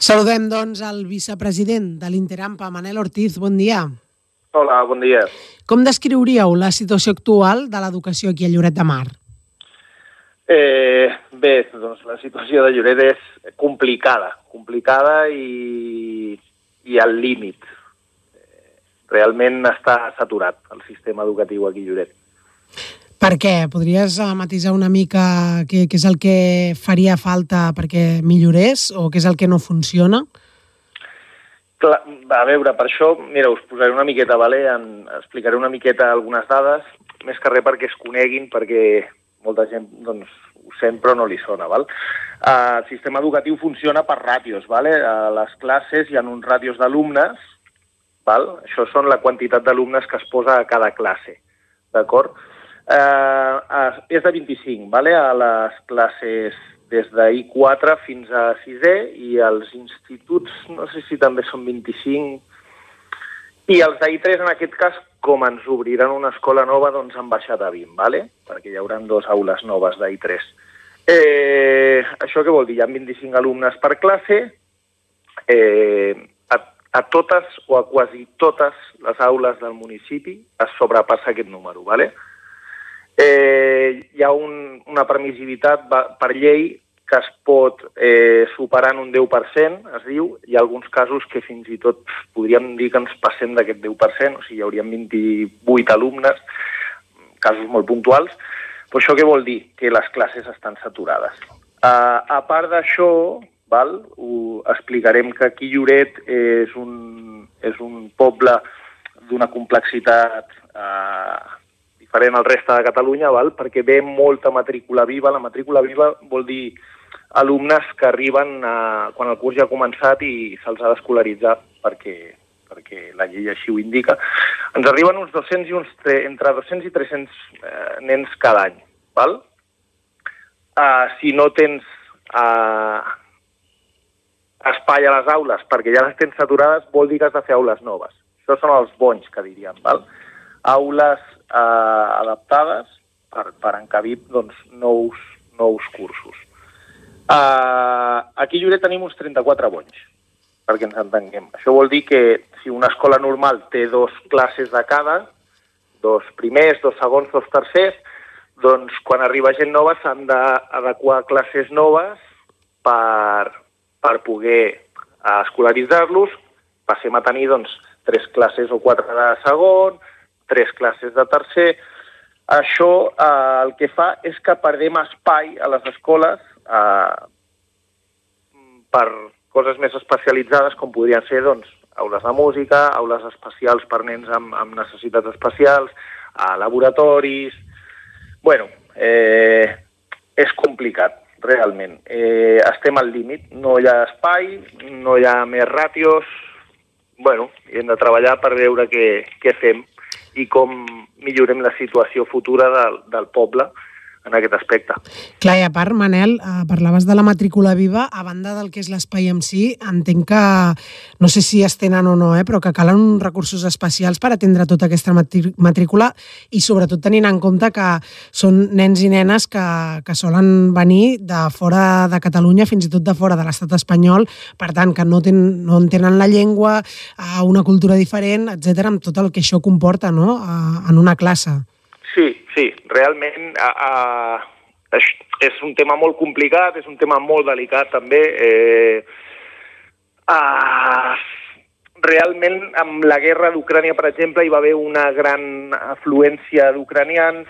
Saludem, doncs, el vicepresident de l'Interampa, Manel Ortiz. Bon dia. Hola, bon dia. Com descriuríeu la situació actual de l'educació aquí a Lloret de Mar? Eh, bé, doncs la situació de Lloret és complicada, complicada i, i al límit. Eh, realment està saturat el sistema educatiu aquí a Lloret. Per què? Podries uh, matisar una mica què, què és el que faria falta perquè millorés o què és el que no funciona? Clar, a veure, per això, mira, us posaré una miqueta, vale? en, explicaré una miqueta algunes dades, més que res perquè es coneguin, perquè molta gent doncs, ho sent però no li sona. Val? Uh, el sistema educatiu funciona per ràtios. Vale? A les classes hi ha uns ràtios d'alumnes, val? això són la quantitat d'alumnes que es posa a cada classe. D'acord? Eh, és de 25, vale? a les classes des de I4 fins a 6è i als instituts, no sé si també són 25, i els d'I3 en aquest cas, com ens obriran una escola nova, doncs han baixat a 20, vale? perquè hi haurà dues aules noves d'I3. Eh, això què vol dir? Hi ha 25 alumnes per classe, eh, a, a totes o a quasi totes les aules del municipi es sobrepassa aquest número, ¿vale? Eh, hi ha un, una permissivitat per llei que es pot eh, superar en un 10%, es diu. Hi ha alguns casos que fins i tot podríem dir que ens passem d'aquest 10%, o sigui, hi hauríem 28 alumnes, casos molt puntuals. Però això què vol dir? Que les classes estan saturades. Uh, a part d'això, val, ho explicarem que aquí Lloret és un, és un poble d'una complexitat uh, diferent al reste de Catalunya, val? perquè ve molta matrícula viva. La matrícula viva vol dir alumnes que arriben a, quan el curs ja ha començat i se'ls ha d'escolaritzar perquè, perquè la llei així ho indica. Ens arriben uns 200 i uns, entre 200 i 300 eh, nens cada any. Val? Uh, si no tens uh, espai a les aules perquè ja les tens saturades, vol dir que has de fer aules noves. Això són els bons, que diríem. Val? Aules eh, adaptades per, per encabir doncs, nous, nous cursos. Eh, aquí a Lloret tenim uns 34 bonys, perquè ens entenguem. Això vol dir que si una escola normal té dos classes de cada, dos primers, dos segons, dos tercers, doncs quan arriba gent nova s'han d'adequar classes noves per, per poder escolaritzar-los, passem a tenir doncs, tres classes o quatre de segon, tres classes de tercer. Això eh, el que fa és que perdem espai a les escoles eh, per coses més especialitzades, com podrien ser doncs, aules de música, aules especials per nens amb, amb necessitats especials, a laboratoris... bueno, eh, és complicat, realment. Eh, estem al límit, no hi ha espai, no hi ha més ràtios, bueno, hem de treballar per veure què, què fem i com millorem la situació futura del, del poble en aquest aspecte. Clar, i a part, Manel, eh, parlaves de la matrícula viva, a banda del que és l'espai en si, entenc que, no sé si es tenen o no, eh, però que calen recursos especials per atendre tota aquesta matrícula i sobretot tenint en compte que són nens i nenes que, que solen venir de fora de Catalunya, fins i tot de fora de l'estat espanyol, per tant, que no, ten, no entenen la llengua, eh, una cultura diferent, etc amb tot el que això comporta no? Eh, en una classe. Sí, sí, realment uh, uh, és un tema molt complicat, és un tema molt delicat també. Eh, uh, realment, amb la guerra d'Ucrània, per exemple, hi va haver una gran afluència d'ucranians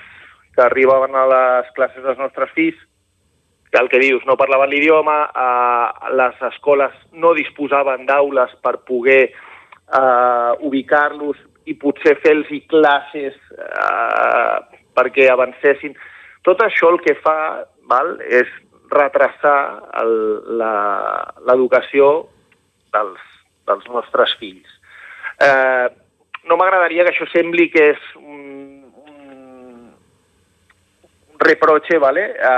que arribaven a les classes dels nostres fills, que el que dius, no parlaven l'idioma, eh, les escoles no disposaven d'aules per poder eh, ubicar-los i potser fer-los classes eh, perquè avancessin. Tot això el que fa val, és retrasar l'educació dels, dels nostres fills. Eh, no m'agradaria que això sembli que és un, un, reproche vale, a,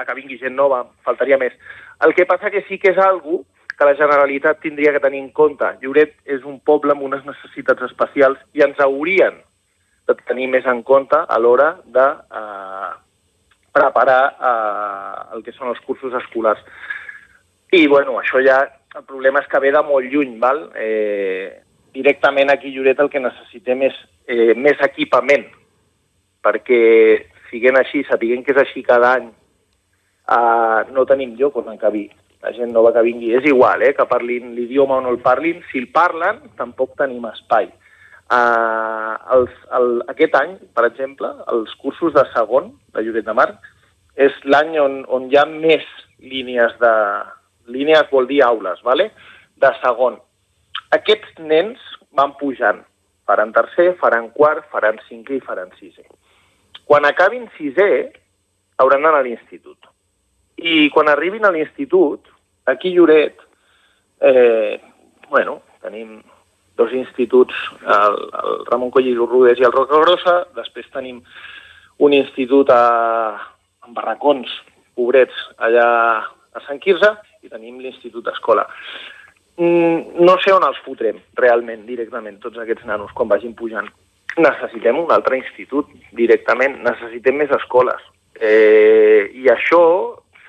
a que vingui gent nova, faltaria més. El que passa que sí que és algo que la Generalitat tindria que tenir en compte. Lloret és un poble amb unes necessitats especials i ens haurien de tenir més en compte a l'hora de eh, preparar eh, el que són els cursos escolars. I, bueno, això ja el problema és que ve de molt lluny, val? Eh, directament aquí a Lloret el que necessitem és eh, més equipament, perquè siguent així, sapiguem que és així cada any, eh, no tenim lloc on encabir la gent nova que vingui. És igual, eh, que parlin l'idioma o no el parlin, si el parlen, tampoc tenim espai. Uh, els, el, aquest any, per exemple, els cursos de segon de Lloret de Mar és l'any on, on hi ha més línies de... Línies vol dir aules, vale? de segon. Aquests nens van pujant. Faran tercer, faran quart, faran cinquè i faran sisè. Quan acabin sisè, hauran d'anar a l'institut. I quan arribin a l'institut, aquí Lloret, eh, bueno, tenim dos instituts, el, el Ramon Coll i Rodés i el Roca Grossa, després tenim un institut a, en barracons, pobrets, allà a Sant Quirze, i tenim l'Institut d'Escola. Mm, no sé on els fotrem, realment, directament, tots aquests nanos, quan vagin pujant. Necessitem un altre institut, directament, necessitem més escoles. Eh, I això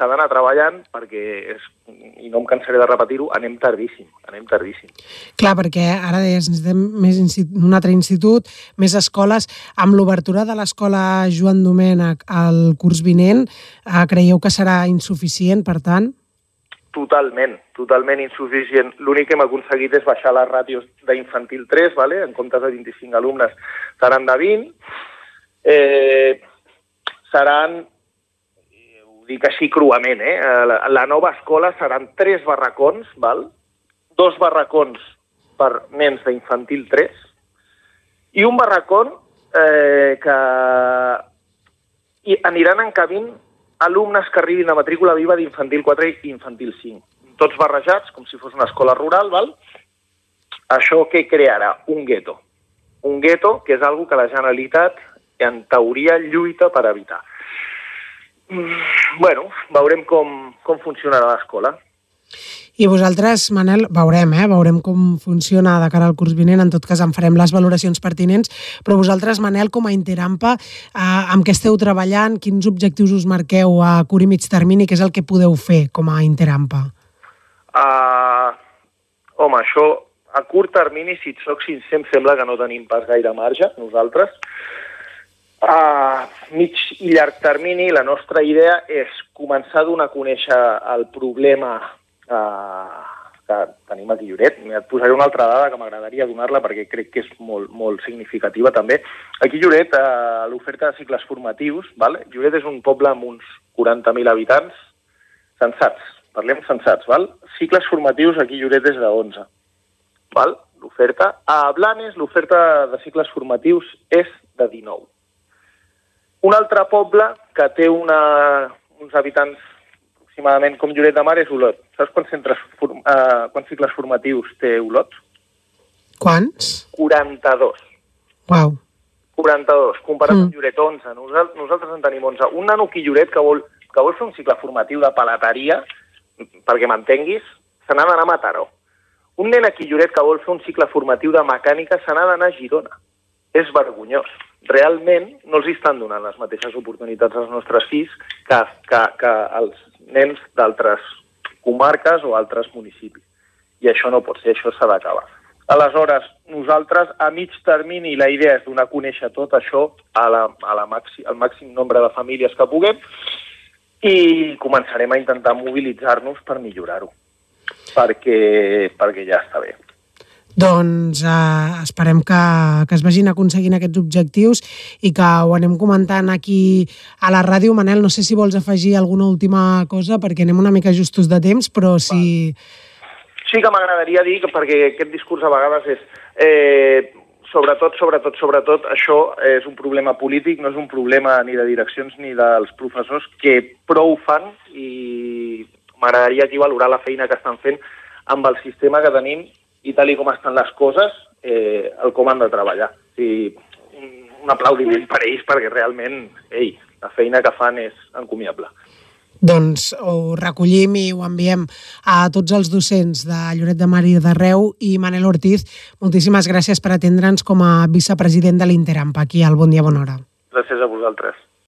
s'ha d'anar treballant perquè, és, i no em cansaré de repetir-ho, anem tardíssim, anem tardíssim. Clar, perquè ara deies, necessitem més un altre institut, més escoles. Amb l'obertura de l'escola Joan Domènech al curs vinent, eh, creieu que serà insuficient, per tant? Totalment, totalment insuficient. L'únic que hem aconseguit és baixar les ràtios d'infantil 3, vale? en comptes de 25 alumnes seran de 20. Eh, seran, dic així cruament, eh? la, la nova escola seran tres barracons, val? dos barracons per nens d'infantil 3 i un barracón eh, que i aniran encabint alumnes que arribin a matrícula viva d'infantil 4 i infantil 5. Tots barrejats, com si fos una escola rural, val? Això què crearà? Un gueto. Un gueto que és algo que la Generalitat, en teoria, lluita per evitar. Mm, bueno, veurem com, com funcionarà l'escola. I vosaltres, Manel, veurem, eh? veurem com funciona de cara al curs vinent, en tot cas en farem les valoracions pertinents, però vosaltres, Manel, com a Interampa, eh, amb què esteu treballant, quins objectius us marqueu a curt i mig termini, què és el que podeu fer com a Interampa? Uh, home, això a curt termini, si et soc sincer, em sembla que no tenim pas gaire marge, nosaltres. A mig i llarg termini, la nostra idea és començar a donar a conèixer el problema eh, que tenim a Lloret. Et posaré una altra dada que m'agradaria donar-la perquè crec que és molt, molt significativa també. Aquí Lloret, eh, l'oferta de cicles formatius, val? Lloret és un poble amb uns 40.000 habitants sensats, parlem sensats, val? Cicles formatius aquí Lloret és de 11, val? L'oferta. A Blanes l'oferta de cicles formatius és de 19. Un altre poble que té una, uns habitants aproximadament com Lloret de Mar és Olot. Saps quants, centres, uh, quants cicles formatius té Olot? Quants? 42. Uau. 42, comparat mm. amb Lloret 11. Nosaltres, nosaltres en tenim 11. Un nano aquí Lloret que vol, que vol fer un cicle formatiu de palateria, perquè m'entenguis, se n'ha d'anar a Mataró. Un nen aquí Lloret que vol fer un cicle formatiu de mecànica se n'ha d'anar a Girona. És vergonyós. Realment no els estan donant les mateixes oportunitats als nostres fills que, que, que els nens d'altres comarques o altres municipis. I això no pot ser, això s'ha d'acabar. Aleshores, nosaltres a mig termini la idea és donar a conèixer tot això a la, a la màxim, al màxim nombre de famílies que puguem i començarem a intentar mobilitzar-nos per millorar-ho, perquè, perquè ja està bé. Doncs eh, esperem que, que es vagin aconseguint aquests objectius i que ho anem comentant aquí a la ràdio. Manel, no sé si vols afegir alguna última cosa perquè anem una mica justos de temps, però si... Sí que m'agradaria dir, que perquè aquest discurs a vegades és... Eh, sobretot, sobretot, sobretot, això és un problema polític, no és un problema ni de direccions ni dels professors que prou fan i m'agradaria aquí valorar la feina que estan fent amb el sistema que tenim i tal com estan les coses, eh, el com han de treballar. O sigui, un, un aplaudiment per ells perquè realment, ei, la feina que fan és encomiable. Doncs ho recollim i ho enviem a tots els docents de Lloret de Mar i d'Arreu i Manel Ortiz, moltíssimes gràcies per atendre'ns com a vicepresident de l'Interampa aquí al Bon Dia Bona Hora. Gràcies a vosaltres.